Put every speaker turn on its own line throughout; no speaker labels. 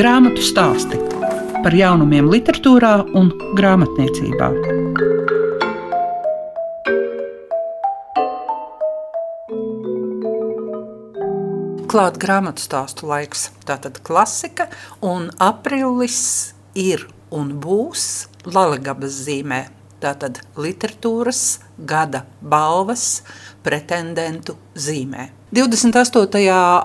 Grāmatu stāsti par jaunumiem, literatūrā un grāmatniecībā. Klāt grāmatu stāstu laiks, tātad klasika, un aprīlis ir un būs Latvijas zīmē. Tātad literatūras gada balvas pretendentu zīmē. 28.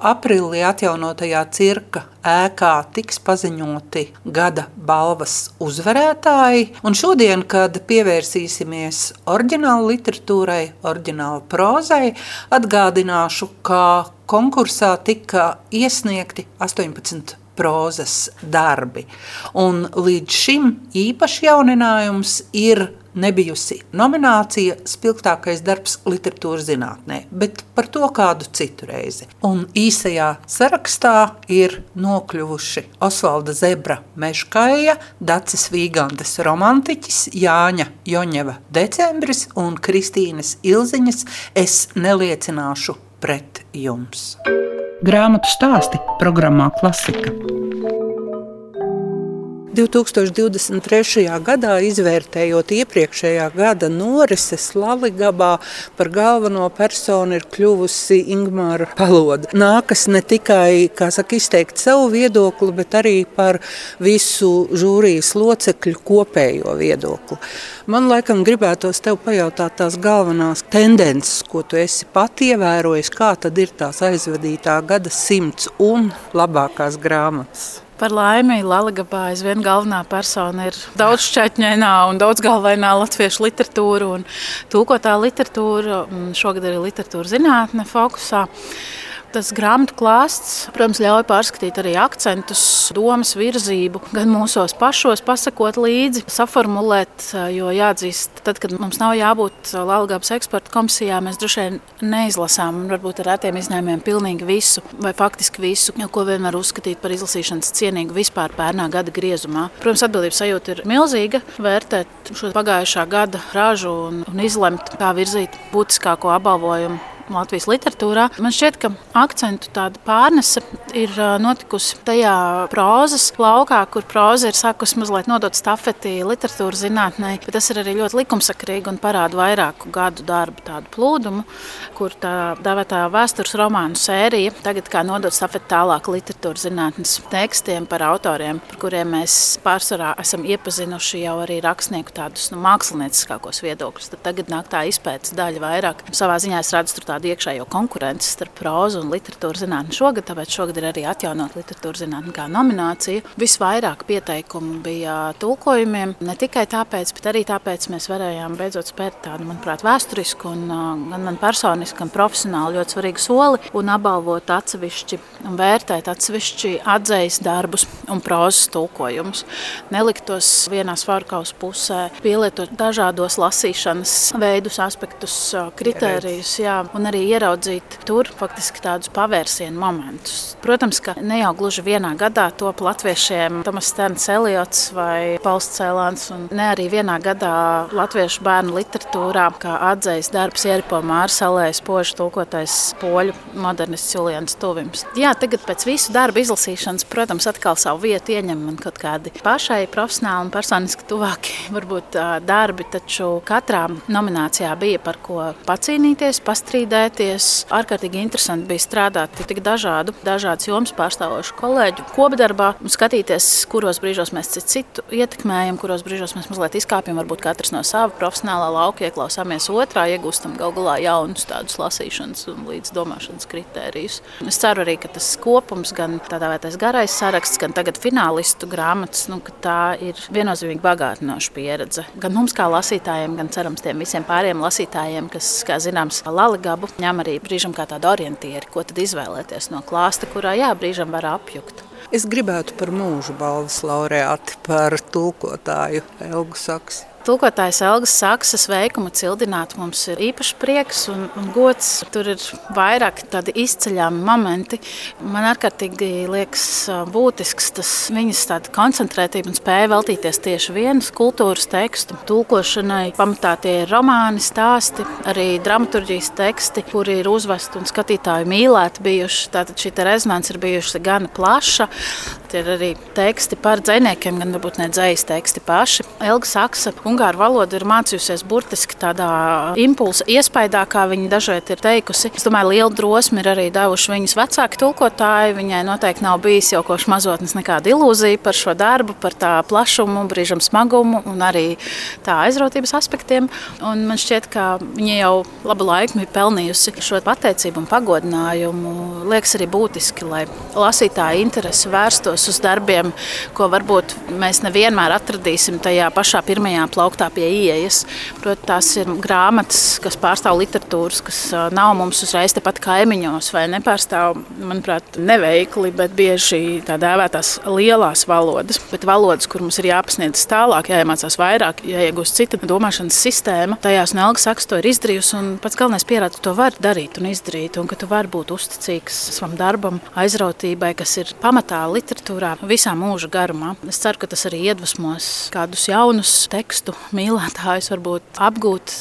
aprīlī atjaunotajā cirka ēkā tiks paziņoti gada balvas uzvarētāji. Un šodien, kad pievērsīsimies oriģinālu literatūrai, oriģinālu prozai, atgādināšu, ka konkursā tika iesniegti 18 prozas darbi. Un līdz šim īpašs jauninājums ir nebijusi nominācija spilgtākais darbs literatūras zinātnē, bet par to kādu citu reizi. Un īsajā sarakstā ir nokļuvuši Osvalda Zebra Meškaja, Dacis Vīgandes romantiķis, Jāņa Joņeva decembris un Kristīnes Ilziņas Es neliecināšu pret jums. Grāmatu stāsti programmā Klasika. 2023. gadā, izvērtējot iepriekšējā gada norises, Latvijā par galveno personu ir kļuvusi Ingūna Paloda. Nākas ne tikai saka, izteikt savu viedokli, bet arī par visu žūrijas locekļu kopējo viedokli. Man laikam gribētos tev pajautāt tās galvenās tendences, ko tu esi pat ievērojis, kā tad ir tās aizvadītā gada simts un labākās grāmatas.
Par laimi Latvijā aizvien galvenā persona ir daudzšķaitņainā un daudzgalvainā latviešu literatūra un tūkotā literatūra. Šogad arī literatūra zinātne fokusā. Tas grāmatu klāsts, protams, ļauj pārskatīt arī akcentus, domas virzību, gan mūsos pašos, pasakot līdzi, saformulēt. Jo jāatzīst, tad, kad mums nav jābūt Latvijas eksporta komisijā, mēs droši vien neizlasām, varbūt ar rētiem izņēmumiem, pilnīgi visu, vai faktiski visu, ko vien var uzskatīt par izlasīšanas cienīgu vispār pērnā gada griezumā. Protams, atbildības sajūta ir milzīga, vērtēt šo pagājušā gada ražu un, un izlemt, kā virzīt būtiskāko apbalvojumu Latvijas literatūrā. Man šķiet, ka akcentu pārnese ir notikusi tajā prozas laukā, kur proza ir sākusi mazliet nodot stafeti literatūras zinātnē, bet tas ir arī ļoti likumsakrīgi un parāda vairāku gadu darbu tādu plūdumu, kur tā dēvētā vēstures romānu sērija tagad kā nodot stafeti tālāk literatūras zinātnes tekstiem par autoriem, par kuriem mēs pārsvarā esam iepazinuši jau arī rakstnieku tādus nu, mākslinieckākos viedokļus. Tad tagad nāk tā izpētes daļa vairāk. Savā ziņā es redzu tur tādu iekšējo konkurenci starp prózu un literatūras zinātni šogad, tāpēc šogad ir arī atjaunot literatūras zinātni kā nominācija. Visvairāk pieteikumu bija tulkojumiem, ne tikai tāpēc, bet arī tāpēc mēs varējām beidzot spērt tādu, manuprāt, vēsturisku un gan man personiski, gan profesionāli ļoti svarīgu soli un apbalvot atsevišķi un vērtēt atsevišķi atzējas darbus un prózas tulkojumus. Neliktos vienā svārkaus pusē, pielietot dažādos lasīšanas veidus, aspektus, kritērijus. Jā, un un arī ieraudzīt tur faktiski tādus pavērsienu momentus. Protams, ka ne jau gluži vienā gadā top latviešiem Tomas Sterns Eliots vai Pauls Cēlāns, un ne arī vienā gadā latviešu bērnu literatūrā, kā atzējs darbs Ieripo Mārsalē, spoži tulkotais poļu modernists Julians Tuvims. Jā, tagad pēc visu darbu izlasīšanas, protams, atkal savu vietu ieņem man kaut kādi pašai profesionāli un personiski tuvāki varbūt darbi, taču katrā nominācijā bija par ko pacīnīties, pastrīdēt strīdēties. Ārkārtīgi interesanti bija strādāt tik dažādu, dažādas jomas pārstāvošu kolēģu kopdarbā un skatīties, kuros brīžos mēs citu ietekmējam, kuros brīžos mēs mazliet izkāpjam, varbūt katrs no sava profesionālā lauka ieklausāmies otrā, iegūstam gal galā jaunus tādus lasīšanas un līdz domāšanas kritērijus. Es ceru arī, ka tas kopums, gan tādā vai tas garais saraksts, gan tagad finālistu grāmatas, nu, tā ir viennozīmīgi bagātinoša pieredze. Gan mums kā lasītājiem, gan cerams tiem visiem pārējiem lasītājiem, kas, kā zināms, Laligabu darbu, ņem arī brīžam kā tādu orientieri, ko tad izvēlēties no klāsta, kurā jā, brīžam var apjukt.
Es gribētu par mūža balvas laureāti, par tulkotāju Elgu Saksi.
Tulkotājs Elgas Saksas veikumu cildināt mums ir īpašs prieks un, un gods. Tur ir vairāk tādi izceļami momenti. Man ārkārtīgi liekas būtisks tas viņas tāda koncentrētība un spēja veltīties tieši vienas kultūras tekstu tulkošanai. Pamatā tie ir romāni, stāsti, arī dramaturģijas teksti, kuri ir uzvesti un skatītāji mīlēti bijuši. Tātad šī rezonance ir bijusi gana plaša. Tie ir arī teksti par dziniekiem, gan varbūt ne dzējas teksti paši. Elga Saksa ungāru valodu ir mācījusies burtiski tādā impulsa iespējā, kā viņa dažreiz ir teikusi. Es domāju, liela drosme ir arī devuši viņas vecāki tulkotāji. Viņai noteikti nav bijis jau kopš mazotnes nekāda ilūzija par šo darbu, par tā plašumu, brīžam smagumu un arī tā aizrautības aspektiem. Un man šķiet, ka viņa jau labu laiku ir pelnījusi šo pateicību un pagodinājumu. Liekas arī būtiski, lai lasītāja interese vērstos uz darbiem, ko varbūt mēs nevienmēr atradīsim tajā pašā pirmajā plānā plauktā pie ieejas. Protams, tās ir grāmatas, kas pārstāv literatūras, kas nav mums uzreiz tepat kaimiņos, vai nepārstāv, manuprāt, neveikli, bet bieži tā dēvētās lielās valodas. Bet valodas, kur mums ir jāpasniedz tālāk, jāiemācās vairāk, jāiegūst cita domāšanas sistēma. Tajās Nelga Saks to ir izdarījusi, un pats galvenais pierāda, ka to var darīt un izdarīt, un ka tu vari būt uzticīgs savam darbam, aizrautībai, kas ir pamatā literatūrā visā mūža garumā. Es ceru, ka tas arī iedvesmos kādus jaunus tekstu mīlētājus varbūt apgūt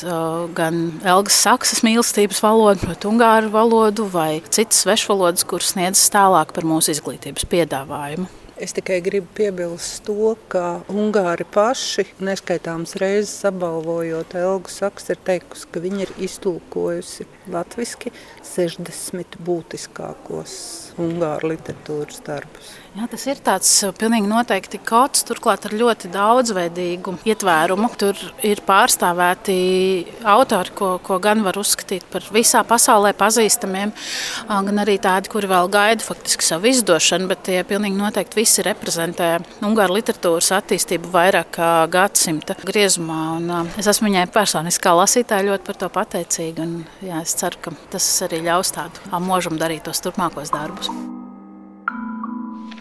gan Elgas Saksas mīlestības valodu, proti, ungāru valodu vai citas svešvalodas, kuras sniedzas tālāk par mūsu izglītības piedāvājumu.
Es tikai gribu piebilst to, ka Ungāri paši, neskaitāmas reizes apbalvojot Elgu Saksu, ir teikusi, ka viņi ir iztulkojusi latviski 60 būtiskākos Ungāru literatūras darbus.
Jā, tas ir tāds uh, pilnīgi noteikti kods, turklāt ar ļoti daudzveidīgu ietvērumu. Tur ir pārstāvēti autori, ko, ko gan var uzskatīt par visā pasaulē pazīstamiem, gan arī tādi, kuri vēl gaida faktiski savu izdošanu, bet tie pilnīgi noteikti visi reprezentē Ungāru literatūras attīstību vairāk kā gadsimta griezumā. Un, es esmu viņai personiski kā lasītāja ļoti par to pateicīga, un jā, es ceru, ka tas arī ļaus tādu mūžam darīt tos turpmākos darbus.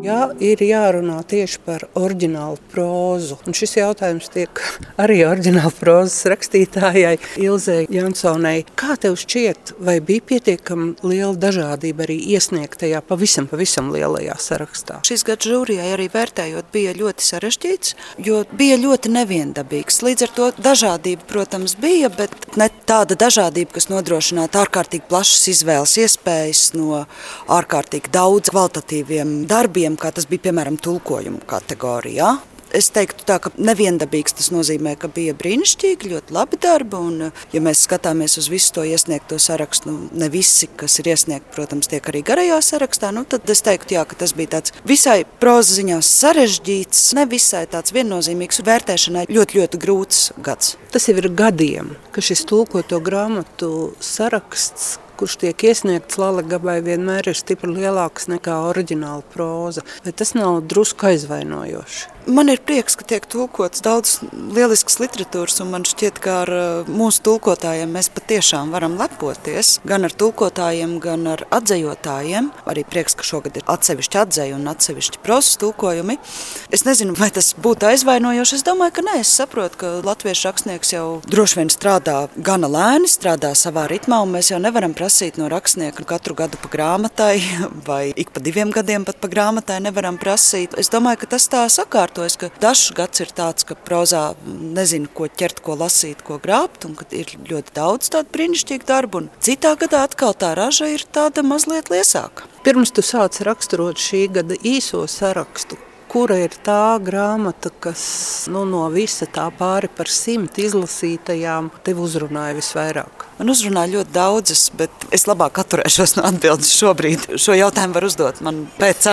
Ja ir jārunā tieši par oriģinālu prózu, un šis jautājums tiek arī oriģināla prozas rakstītājai Ilzai Jansonai, kā tev šķiet, vai bija pietiekami liela dažādība arī iesniegtajā pavisam, pavisam lielajā sarakstā?
Šis gads žūrijai arī vērtējot bija ļoti sarežģīts, jo bija ļoti neviendabīgs. Līdz ar to dažādība, protams, bija, bet ne tāda dažādība, kas nodrošinātu ārkārtīgi plašas izvēles iespējas no ārkārtīgi daudz kvalitatīviem darbiem, tādiem, kā tas bija piemēram tulkojumu kategorijā. Es teiktu, tā, ka neviendabīgs tas nozīmē, ka bija brīnišķīgi, ļoti labi darbi. Un, ja mēs skatāmies uz visu to iesniegto sarakstu, nu, ne visi, kas ir iesniegti, protams, tiek arī garajā sarakstā, nu, tad es teiktu, jā, ka tas bija tāds visai proza ziņā sarežģīts, ne visai tāds viennozīmīgs un vērtēšanai ļoti, ļoti grūts gads.
Tas jau ir gadiem, ka šis tulkoto grāmatu saraksts kurš tiek iesniegts Lalaгаbai, vienmēr ir stipri lielāks nekā oriģināla próza. Bet tas nav drusku aizvainojoši.
Man ir prieks, ka tiek tulkots daudz lielisks literatūras, un man šķiet, ka ar uh, mūsu tulkotājiem mēs patiešām varam lepoties. Gan ar tulkotājiem, gan ar atzējotājiem. Arī prieks, ka šogad ir atsevišķi atzēju un atsevišķi prosas tulkojumi. Es nezinu, vai tas būtu aizvainojoši. Es domāju, ka nē, es saprotu, ka latviešu rakstnieks jau droši vien strādā gana lēni, strādā savā ritmā, un mēs jau nevaram prasīt no rakstnieka katru gadu pa grāmatai, vai ik pa diviem gadiem pat pa grāmatai nevaram prasīt. Es domāju, ka tas tā sakārt sakārtojas, ka dažs gads ir tāds, ka prozā nezinu, ko ķert, ko lasīt, ko grābt, un ka ir ļoti daudz tādu brīnišķīgu darbu, un citā gadā atkal tā raža ir tāda mazliet liesāka.
Pirms tu sāc raksturot šī gada īso sarakstu, kura ir tā grāmata, kas nu, no visa tā pāri par simt izlasītajām tev uzrunāja visvairāk?
Man uzrunāja ļoti daudzas, bet es labāk atturēšos no atbildes šobrīd. Šo jautājumu var uzdot man pēc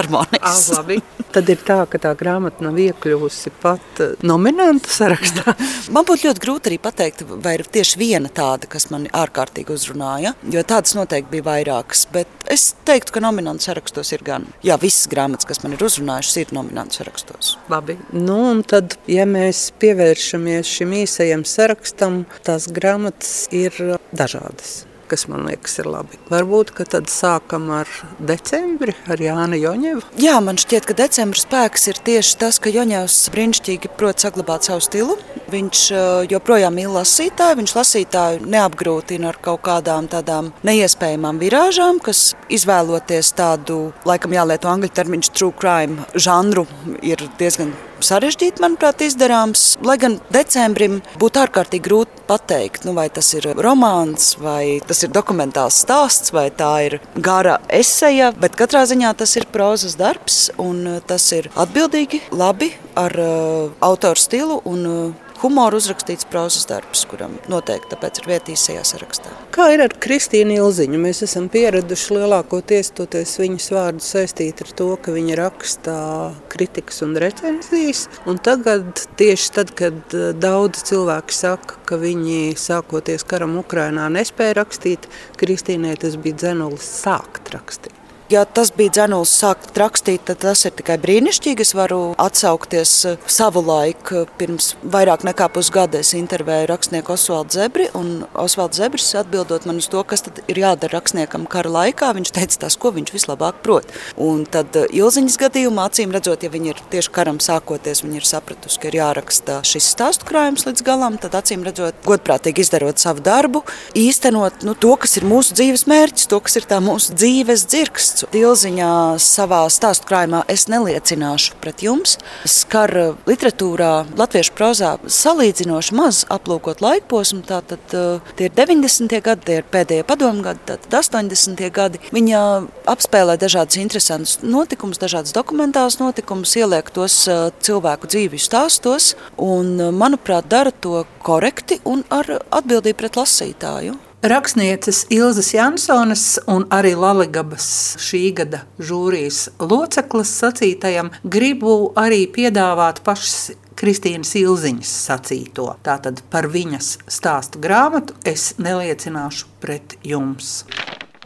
labi. Tad ir tā, ka tā grāmata nav iekļuvusi pat eh, nominantu sarakstā.
man būtu ļoti grūti arī pateikt, vai ir tieši viena tāda, kas man ārkārtīgi uzrunāja, jo tādas noteikti bija vairākas. Bet es teiktu, ka nominantu sarakstos ir gan. Jā, visas grāmatas, kas man ir uzrunājušas, ir nominantu sarakstos.
Labi. Nu, un tad, ja mēs pievēršamies šim īsajam sarakstam, tās grāmatas ir dažādas. kas man liekas ir labi. Varbūt, ka tad sākam ar decembri, ar Jānu Joņevu.
Jā, man šķiet, ka decembra spēks ir tieši tas, ka Joņevs brīnišķīgi prot saglabāt savu stilu. Viņš joprojām mīl lasītāju, viņš lasītāju neapgrūtina ar kaut kādām tādām neiespējamām virāžām, kas izvēloties tādu, laikam jālieto angļu termiņš true crime žanru, ir diezgan sarežģīti, manuprāt, izdarāms. Lai gan decembrim būtu ārkārtīgi grūti pateikt, nu, vai tas ir romāns, vai tas ir dokumentāls stāsts, vai tā ir gara eseja, bet katrā ziņā tas ir prozas darbs, un tas ir atbildīgi, labi ar uh, autoru stilu un uh, humoru uzrakstīts prozas darbs, kuram noteikti tāpēc ir vieta īsajā sarakstā.
Kā ir ar Kristīnu Ilziņu? Mēs esam pieraduši lielākoties toties viņas vārdu saistīt ar to, ka viņa raksta kritikas un recenzijas. Un tagad, tieši tad, kad eh, daudz cilvēki saka, ka viņi sākoties karam Ukrainā nespēja rakstīt, Kristīnai tas bija dzenulis sākt rakstīt.
Ja tas bija dzenulis sākt rakstīt, tad tas ir tikai brīnišķīgi. Es varu atsaukties savu laiku. Pirms vairāk nekā pusgada es intervēju rakstnieku Osvaldu Zebri, Osvalds Zebris atbildot man uz to, kas ir jādara rakstniekam kara laikā, viņš teica tas, ko viņš vislabāk prot. Un tad Ilziņas gadījumā, acīm redzot, ja viņi ir tieši karam sākoties, viņi ir sapratusi, ka ir jāraksta šis stāstu krājums līdz galam, tad acīm redzot, godprātīgi izdarot savu darbu, īstenot nu, to, kas ir mūsu dzīves mērķis, to, kas ir tā mūsu dzīves dzirksts stāsts Dilziņā savā stāstu krājumā es neliecināšu pret jums. Skar literatūrā, latviešu prozā salīdzinoši maz aplūkot laikposmu. Tātad tie ir 90. gadi, tie ir pēdējie padomu gadi, tātad 80. gadi. Viņa apspēlē dažādas interesantas notikumus, dažādas dokumentālas notikumus, ieliek tos cilvēku dzīvju stāstos un, manuprāt, dara to korekti un ar atbildību pret lasītāju.
Rakstnieces Ilzas Jansonas un arī Laligabas šī gada žūrijas loceklis sacītajam gribu arī piedāvāt pašas Kristīnas Ilziņas sacīto. Tātad par viņas stāstu grāmatu es neliecināšu pret jums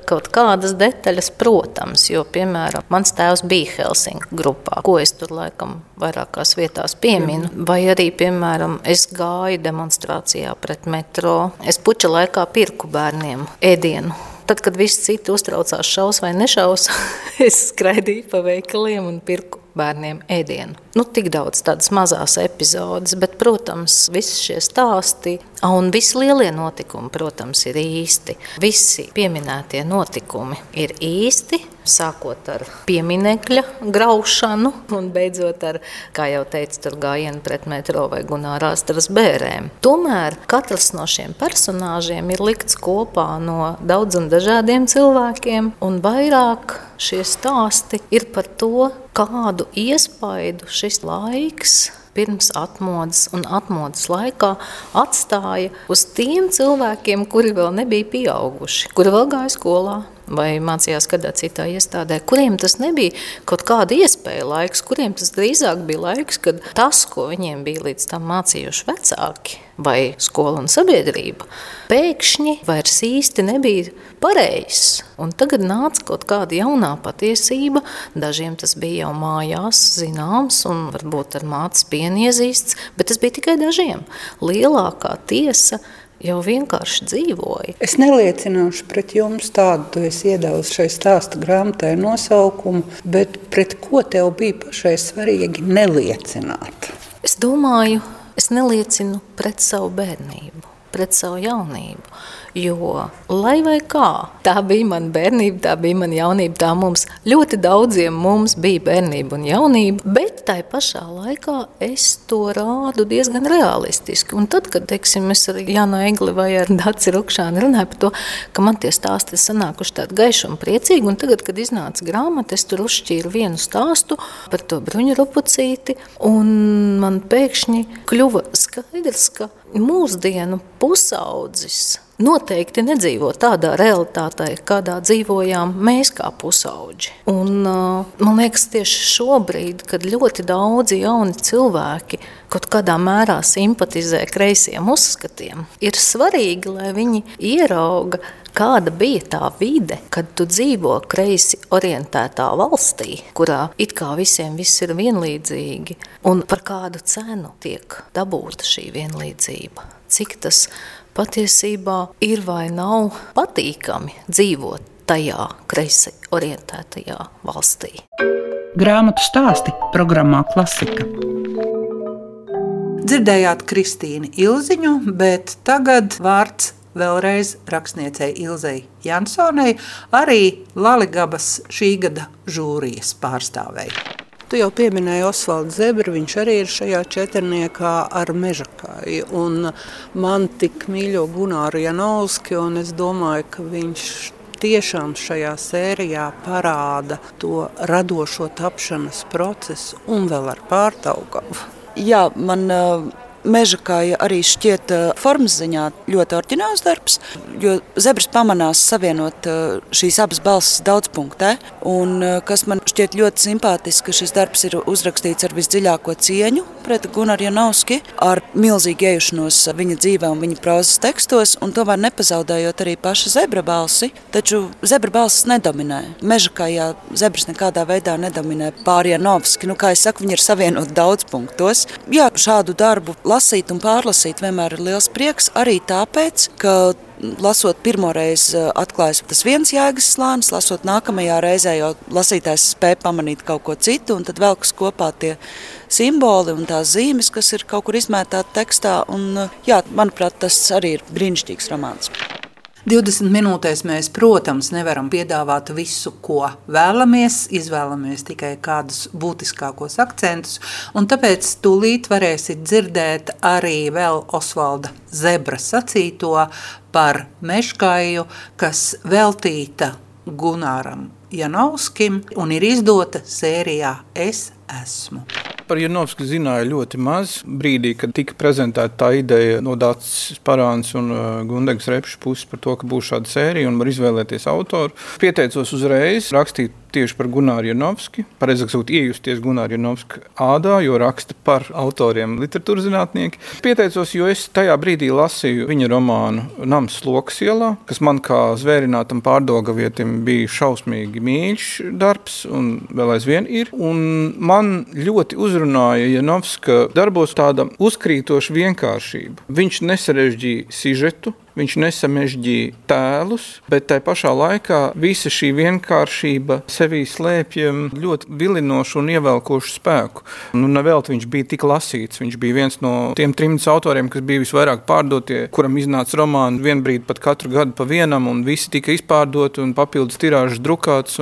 kaut kādas detaļas, protams, jo, piemēram, mans tēvs bija Helsinku grupā, ko es tur laikam vairākās vietās pieminu. Vai arī, piemēram, es gāju demonstrācijā pret metro. Es puča laikā pirku bērniem ēdienu. Tad, kad visi citi uztraucās šaus vai nešaus, es skraidīju pa veikaliem un pirku bērniem ēdienu. Nu, tik daudz tādas mazas epizodes, bet, protams, visi šie stāsti un visi lielie notikumi, protams, ir īsti. Visi pieminētie notikumi ir īsti. Sākot ar pieminiekļa graušanu un beidzot ar, kā jau teicu, gājienu pret metro vai gunārās tras bērēm. Tomēr katrs no šiem personāžiem ir likts kopā no daudziem dažādiem cilvēkiem, un vairāk šie stāsti ir par to, kādu iespaidu šis laiks pirms atmodas un atmodas laikā atstāja uz tiem cilvēkiem, kuri vēl nebija pieauguši, kuri vēl gāja skolā, vai mācījās kādā citā iestādē, kuriem tas nebija kaut kāda iespēja laiks, kuriem tas drīzāk bija laiks, kad tas, ko viņiem bija līdz tam mācījuši vecāki vai skola un sabiedrība, pēkšņi vairs īsti nebija pareizs. Un tagad nāca kaut kāda jaunā patiesība, dažiem tas bija jau mājās zināms un varbūt ar mātes pienu iezīsts, bet tas bija tikai dažiem. Lielākā tiesa jau vienkārši dzīvoja.
Es neliecināšu pret jums tādu, tu esi iedavusi šai stāstu grāmatai nosaukumu, bet pret ko tev bija pašai svarīgi neliecināt?
Es domāju, es neliecinu pret savu bērnību, pret savu jaunību. Jo, lai vai kā, tā bija mana bērnība, tā bija mana jaunība, tā mums ļoti daudziem mums bija bērnība un jaunība, bet tai pašā laikā es to rādu diezgan realistiski. Un tad, kad, teiksim, es ar Jānu Egli vai ar Daci Rukšānu runāju par to, ka man tie stāsti ir sanākuši tādi gaiši un priecīgi, un tagad, kad iznāca grāmata, es tur uzšķīru vienu stāstu par to bruņu rupucīti, un man pēkšņi kļuva skaidrs, ka mūsdienu pusaudzis noteikti nedzīvo tādā realitātē, kādā dzīvojām mēs kā pusauģi. Un, man liekas, tieši šobrīd, kad ļoti daudzi jauni cilvēki kaut kādā mērā simpatizē kreisiem uzskatiem, ir svarīgi, lai viņi ierauga, kāda bija tā vide, kad tu dzīvo kreisi orientētā valstī, kurā it kā visiem viss ir vienlīdzīgi, un par kādu cenu tiek dabūta šī vienlīdzība. Cik tas patiesībā ir vai nav patīkami dzīvot tajā kreisi orientētajā valstī.
Grāmatu stāsti programmā Klasika. Dzirdējāt Kristīnu Ilziņu, bet tagad vārds vēlreiz rakstniecei Ilzei Jansonai, arī Laligabas šī gada žūrijas pārstāvēja.
Tu jau pieminēji Osvaldu Zebru, viņš arī ir šajā četrniekā ar mežakāju. Un man tik mīļo Gunāru Janovski, un es domāju, ka viņš tiešām šajā sērijā parāda to radošo tapšanas procesu un vēl ar pārtaugavu.
Jā, man uh, Meža kāja arī šķiet eh, formas ziņā ļoti oriģināls darbs, jo zebras pamanās savienot eh, šīs abas balsis daudzpunktē. Un, eh, kas man šķiet ļoti simpātiski, ka šis darbs ir uzrakstīts ar visdziļāko cieņu pret Gunaru Janovski, ar milzīgu iejušanos viņa dzīvē un viņa prozas tekstos, un tomēr nepazaudējot arī paša zebra balsi. Taču zebra balsis nedominē. Meža kājā zebras nekādā veidā nedominē pāri Janovski. Nu, kā es saku, viņi ir savienoti daudzpunktos. Jā, šādu darbu lasīt un pārlasīt vienmēr ir liels prieks. Arī tāpēc, ka lasot pirmo reizi, eh, atklājas tas viens jēgas slānis, lasot nākamajā reizē, jau lasītājs spēja pamanīt kaut ko citu, un tad velkas kopā tie simboli un tās zīmes, kas ir kaut kur izmētāti tekstā. Un, eh, jā, manuprāt, tas arī ir brīnišķīgs romāns.
20 minūtēs mēs, protams, nevaram piedāvāt visu, ko vēlamies. Izvēlamies tikai kādus būtiskākos akcentus, un tāpēc tūlīt varēsiet dzirdēt arī vēl Osvalda Zebra sacīto par meškāju, kas veltīta Gunāram Janovskim un ir izdota sērijā Es esmu.
Par Janovsku zināju ļoti maz. Brīdī, kad tika prezentēta tā ideja no Dārts Parāns un uh, Gundegas Repša puses par to, ka būs šāda sērija un var izvēlēties autoru, pieteicos uzreiz rakstīt tieši par Gunāru Janovski. Pareizāk sakot, iejusties Gunāru Janovska ādā, jo raksta par autoriem literatūras zinātnieki. Pieteicos, jo es tajā brīdī lasīju viņa romānu Nams Lokas ielā, kas man kā zvērinātam pārdogavietim bija šausmīgi mīļš darbs un vēl aizvien ir. Un man ļoti uzrunāja Janovska darbos tāda uzkrītoša vienkāršība. Viņš nesarežģīja sižetu, Viņš nesamežģīja tēlus, bet tajā pašā laikā visa šī vienkāršība sevī slēpj ļoti vilinošu un ievelkošu spēku. Nu, Nevelti viņš bija tik lasīts. Viņš bija viens no tiem trim autoriem, kas bija visvairāk pārdotie, kuram iznāca romāni vienbrīd pat katru gadu pa vienam, un visi tika izpārdoti un papildus tirāžas drukāts.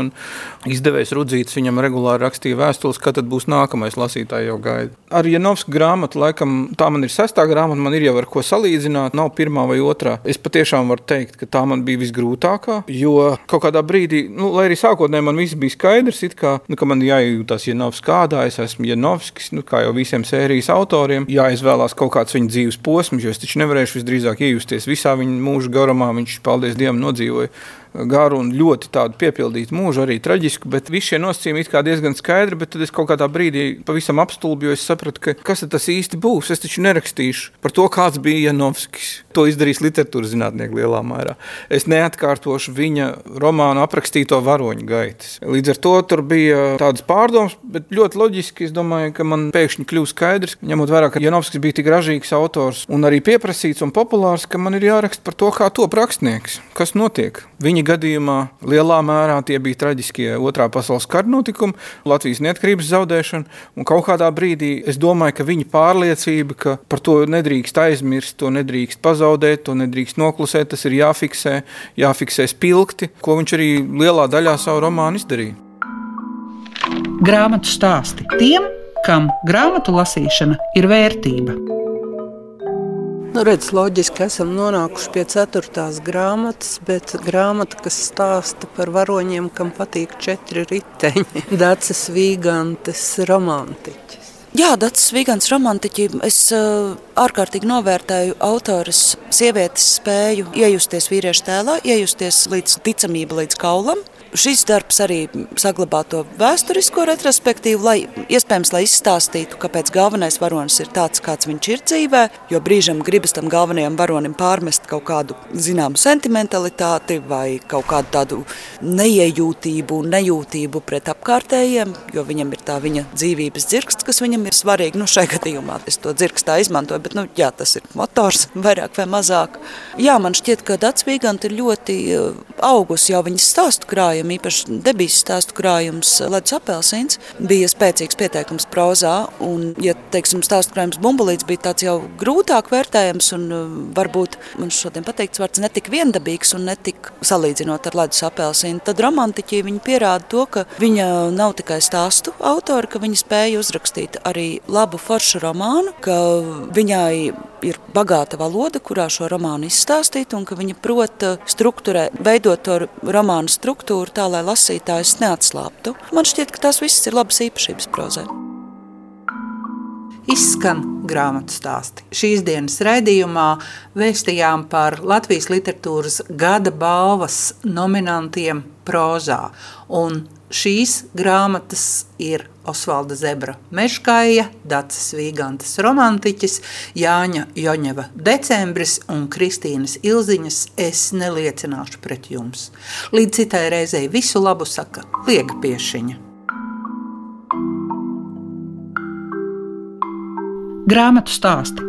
Izdevējs Rudzīts viņam regulāri rakstīja vēstules, kad būs nākamais lasītājs jau gaida. Ar Janovsku grāmatu, laikam, tā man ir sestā grāmata, man ir jau ar ko salīdzināt, nav pirmā vai otrā. Es patiešām varu teikt, ka tā man bija visgrūtākā, jo kaut kādā brīdī, nu, lai arī sākotnēji man viss bija skaidrs, kā, nu, ka man jājūtas Janovs kādā, es esmu Janovskis, nu, kā jau visiem sērijas autoriem, jāizvēlās kaut kāds viņa dzīves posms, jo es taču nevarēšu visdrīzāk iejusties visā viņa mūža garumā, viņš, paldies Dievam, nodzīvoja garu un ļoti tādu piepildītu mūžu, arī traģisku, bet visi šie nosacījumi ir diezgan skaidri. Bet tad es kaut kādā brīdī pavisam apstulbju, es sapratu, ka kas tas īsti būs. Es taču nerakstīšu par to, kāds bija Janovskis. To izdarīs literatūras zinātnieki lielā mērā. Es neatkārtošu viņa romānu aprakstīto varoņu gaitas. Līdz ar to tur bija tādas pārdomas, bet ļoti loģiski. Es domāju, ka man pēkšņi kļūst skaidrs, ņemot vērā, ka Janovskis bija tik ražīgs autors un arī pieprasīts un populārs, ka man ir jāraksta par to, kā top rakstnieks, kas notiek. Viņa gadījumā lielā mērā tie bija traģiskie otrā pasaules kara notikumi, Latvijas neatkarības zaudēšana. Un kaut kādā brīdī es domāju, ka viņa pārliecība, ka par to nedrīkst aizmirst, to nedrīkst pazaudēt, to nedrīkst noklusēt, tas ir jāfiksē, jāfiksē spilgti, ko viņš arī lielā daļā savu romānu izdarīja.
Grāmatu stāsti tiem, kam grāmatu lasīšana ir vērtība.
Nu, redz, loģiski esam nonākuši pie ceturtās grāmatas, bet grāmata, kas stāsta par varoņiem, kam patīk četri riteņi. Dācis Vīgantes romantiķis.
Jā, Dārts Vigants romantiķi. Es uh, ārkārtīgi novērtēju autoras sievietes spēju iejusties vīriešu tēlā, iejusties līdz ticamība līdz kaulam. Šis darbs arī saglabā to vēsturisko retrospektīvu, lai iespējams, lai izstāstītu, kāpēc galvenais varonis ir tāds, kāds viņš ir dzīvē, jo brīžam gribas tam galvenajam varonim pārmest kaut kādu zināmu sentimentalitāti vai kaut kādu tādu neiejūtību nejūtību pret apkārtējiem, jo viņam ir tā viņa dzīvības dzirksts, kas viņam ir svarīgi. Nu, šai gadījumā es to dzirkstā izmantoju, bet, nu, jā, tas ir motors vairāk vai mazāk. Jā, man šķiet, ka Dats Vīganti ir ļoti eh, augus jau viņas stāstu krājumu, īpaši debijas stāstu krājums Ledus apelsīns bija spēcīgs pieteikums prozā, un, ja, teiksim, stāstu krājums bumbulīts bija tāds jau grūtāk vērtējams, un uh, varbūt man šodien pateikts vārds netik viendabīgs un netik salīdzinot ar Ledus apelsīnu, tad romantiķi viņi pierāda to, ka viņa nav tikai stāstu autori, ka viņa spēja uzrakstīt arī labu foršu romānu, ka viņai ir bagāta valoda, kurā šo romānu izstāstīt, un ka viņa prot uh, strukturē, veidot to romānu struktūru tā, lai lasītājs neatslāptu. Man šķiet, ka tās visas ir labas īpašības prozē.
Izskan grāmatu stāsti. Šīs dienas raidījumā vēstījām par Latvijas literatūras gada balvas nominantiem prozā. Un šīs grāmatas ir Osvalda Zebra Meškāja, Dacis Vīgantas romantiķis, Jāņa Joņeva decembris un Kristīnas Ilziņas Es neliecināšu pret jums. Līdz citai reizei visu labu saka Liega Piešiņa. Grāmatu stāsti